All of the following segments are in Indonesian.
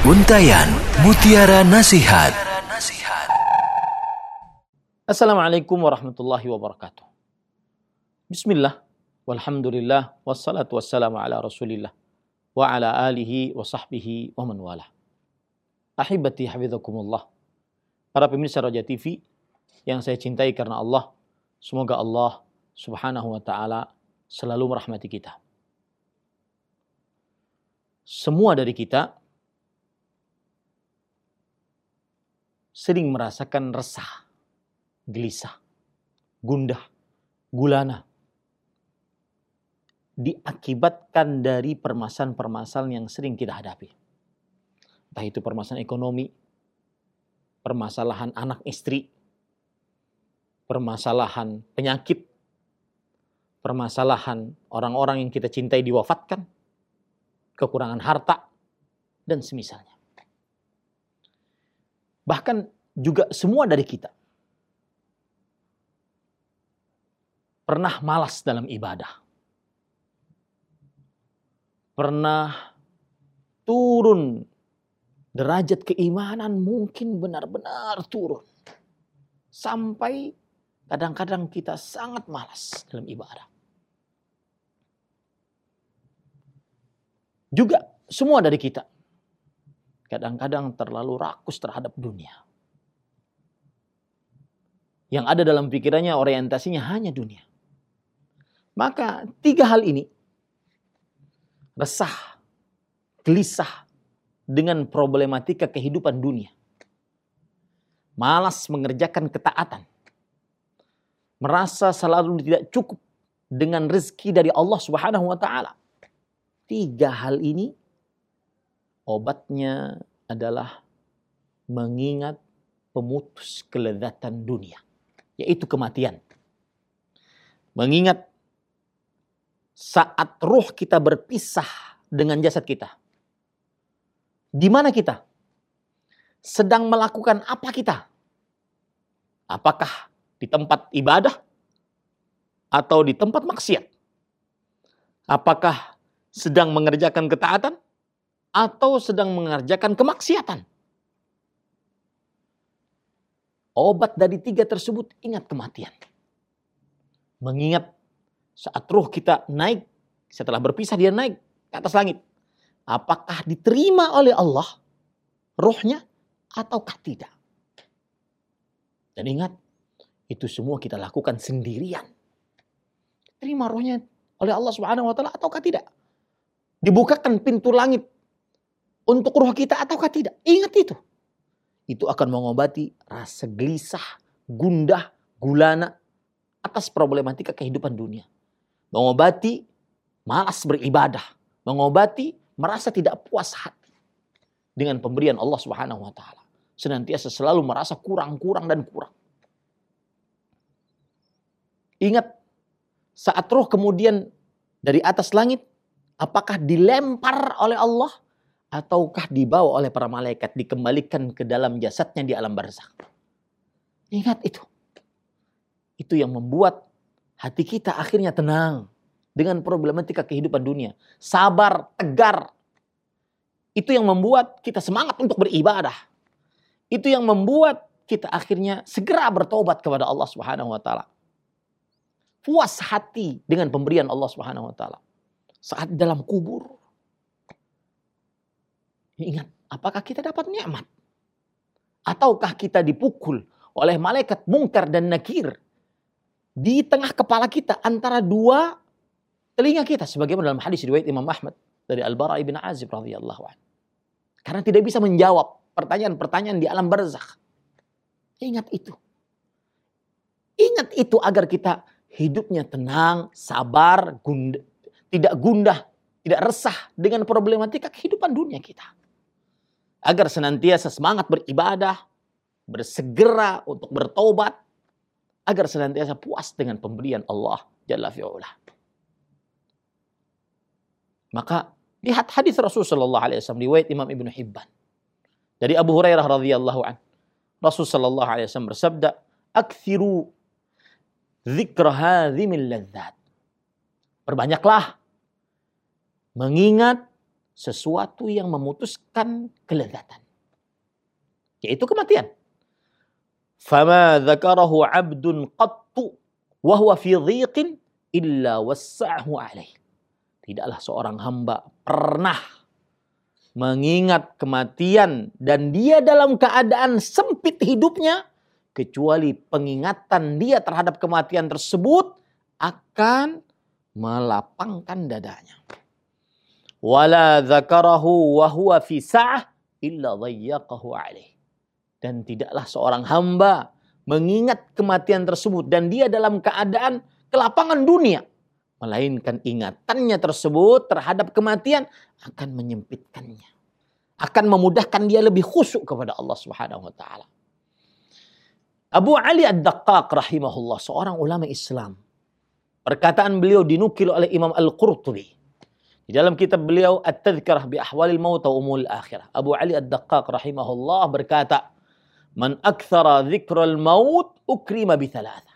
Untayan Mutiara Nasihat. Assalamualaikum warahmatullahi wabarakatuh. Bismillah, walhamdulillah, wassalatu wassalamu ala rasulillah, wa ala alihi wa sahbihi wa man wala. Ahibati hafidhakumullah. Para pemirsa Raja TV yang saya cintai karena Allah, semoga Allah subhanahu wa ta'ala selalu merahmati kita. Semua dari kita sering merasakan resah, gelisah, gundah, gulana. Diakibatkan dari permasalahan-permasalahan yang sering kita hadapi. Entah itu permasalahan ekonomi, permasalahan anak istri, permasalahan penyakit, permasalahan orang-orang yang kita cintai diwafatkan, kekurangan harta, dan semisalnya. Bahkan juga semua dari kita pernah malas dalam ibadah. Pernah turun derajat keimanan mungkin benar-benar turun. Sampai kadang-kadang kita sangat malas dalam ibadah. Juga semua dari kita kadang-kadang terlalu rakus terhadap dunia. Yang ada dalam pikirannya orientasinya hanya dunia. Maka tiga hal ini resah, gelisah dengan problematika kehidupan dunia. Malas mengerjakan ketaatan. Merasa selalu tidak cukup dengan rezeki dari Allah Subhanahu wa taala. Tiga hal ini obatnya adalah mengingat pemutus kelezatan dunia, yaitu kematian. Mengingat saat ruh kita berpisah dengan jasad kita. Di mana kita? Sedang melakukan apa kita? Apakah di tempat ibadah atau di tempat maksiat? Apakah sedang mengerjakan ketaatan atau sedang mengerjakan kemaksiatan. Obat dari tiga tersebut ingat kematian. Mengingat saat ruh kita naik, setelah berpisah dia naik ke atas langit. Apakah diterima oleh Allah ruhnya ataukah tidak? Dan ingat, itu semua kita lakukan sendirian. Terima rohnya oleh Allah Subhanahu wa taala ataukah tidak? Dibukakan pintu langit untuk roh kita ataukah tidak. Ingat itu. Itu akan mengobati rasa gelisah, gundah, gulana atas problematika kehidupan dunia. Mengobati malas beribadah, mengobati merasa tidak puas hati dengan pemberian Allah Subhanahu wa taala. Senantiasa selalu merasa kurang-kurang dan kurang. Ingat saat roh kemudian dari atas langit apakah dilempar oleh Allah ataukah dibawa oleh para malaikat dikembalikan ke dalam jasadnya di alam barzakh. Ingat itu. Itu yang membuat hati kita akhirnya tenang dengan problematika kehidupan dunia. Sabar, tegar. Itu yang membuat kita semangat untuk beribadah. Itu yang membuat kita akhirnya segera bertobat kepada Allah Subhanahu wa taala. Puas hati dengan pemberian Allah Subhanahu wa taala. Saat dalam kubur Ingat, apakah kita dapat nikmat? Ataukah kita dipukul oleh malaikat mungkar dan nakir di tengah kepala kita antara dua telinga kita sebagaimana dalam hadis riwayat Imam Ahmad dari Al-Bara ibn Azib radhiyallahu anhu. Karena tidak bisa menjawab pertanyaan-pertanyaan di alam barzakh. Ingat itu. Ingat itu agar kita hidupnya tenang, sabar, gunda, tidak gundah, tidak resah dengan problematika kehidupan dunia kita agar senantiasa semangat beribadah, bersegera untuk bertobat, agar senantiasa puas dengan pemberian Allah Jalla fi'ula. Maka lihat hadis Rasulullah sallallahu alaihi riwayat Imam Ibnu Hibban. Dari Abu Hurairah radhiyallahu an. Rasul sallallahu alaihi wasallam bersabda, "Aktsiru dzikra hadzimil ladzat." Perbanyaklah mengingat sesuatu yang memutuskan kelezatan. Yaitu kematian. Fama dzakarahu 'abdun qattu wa huwa fi dhiqin illa wassa'ahu alaih. Tidaklah seorang hamba pernah mengingat kematian dan dia dalam keadaan sempit hidupnya kecuali pengingatan dia terhadap kematian tersebut akan melapangkan dadanya. Wala dzakarahu fi sa'ah illa dhayyaqahu alaih. Dan tidaklah seorang hamba mengingat kematian tersebut dan dia dalam keadaan kelapangan dunia. Melainkan ingatannya tersebut terhadap kematian akan menyempitkannya. Akan memudahkan dia lebih khusyuk kepada Allah Subhanahu wa taala. Abu Ali Ad-Daqqaq rahimahullah seorang ulama Islam. Perkataan beliau dinukil oleh Imam Al-Qurtubi. Di dalam kitab beliau At-Tadhkirah bi Ahwalil Maut wa Umul Akhirah. Abu Ali Ad-Daqqaq rahimahullah berkata, Man akthara dzikral maut ukrima bi thalatha.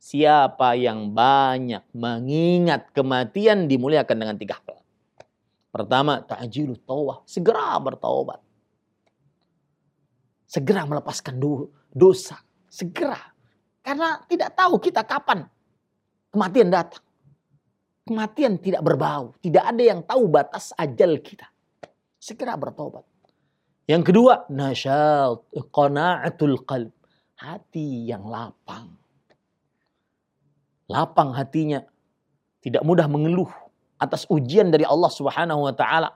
Siapa yang banyak mengingat kematian dimuliakan dengan tiga hal. Pertama, ta'jilu tawbah, segera bertaubat. Segera melepaskan dosa, segera. Karena tidak tahu kita kapan kematian datang. Kematian tidak berbau, tidak ada yang tahu batas ajal kita. Segera bertobat. Yang kedua, nasyat, qana'atul qalb. Hati yang lapang. Lapang hatinya. Tidak mudah mengeluh atas ujian dari Allah Subhanahu wa taala.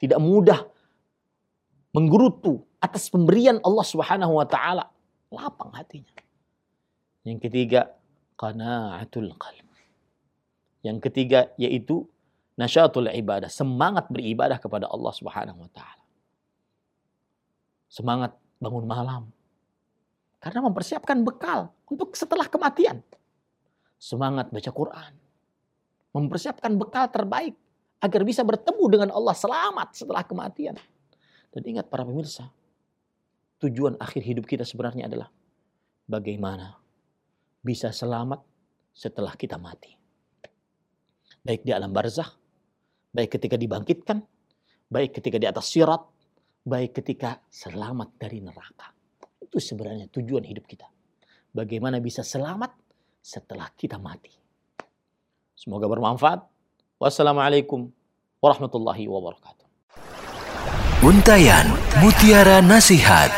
Tidak mudah menggerutu atas pemberian Allah Subhanahu wa taala. Lapang hatinya. Yang ketiga, qana'atul qalb. Yang ketiga yaitu nasyatul ibadah, semangat beribadah kepada Allah Subhanahu wa taala. Semangat bangun malam. Karena mempersiapkan bekal untuk setelah kematian. Semangat baca Quran. Mempersiapkan bekal terbaik agar bisa bertemu dengan Allah selamat setelah kematian. Dan ingat para pemirsa, tujuan akhir hidup kita sebenarnya adalah bagaimana bisa selamat setelah kita mati. Baik di alam barzah, baik ketika dibangkitkan, baik ketika di atas sirat, baik ketika selamat dari neraka. Itu sebenarnya tujuan hidup kita. Bagaimana bisa selamat setelah kita mati. Semoga bermanfaat. Wassalamualaikum warahmatullahi wabarakatuh. Untayan Mutiara Nasihat.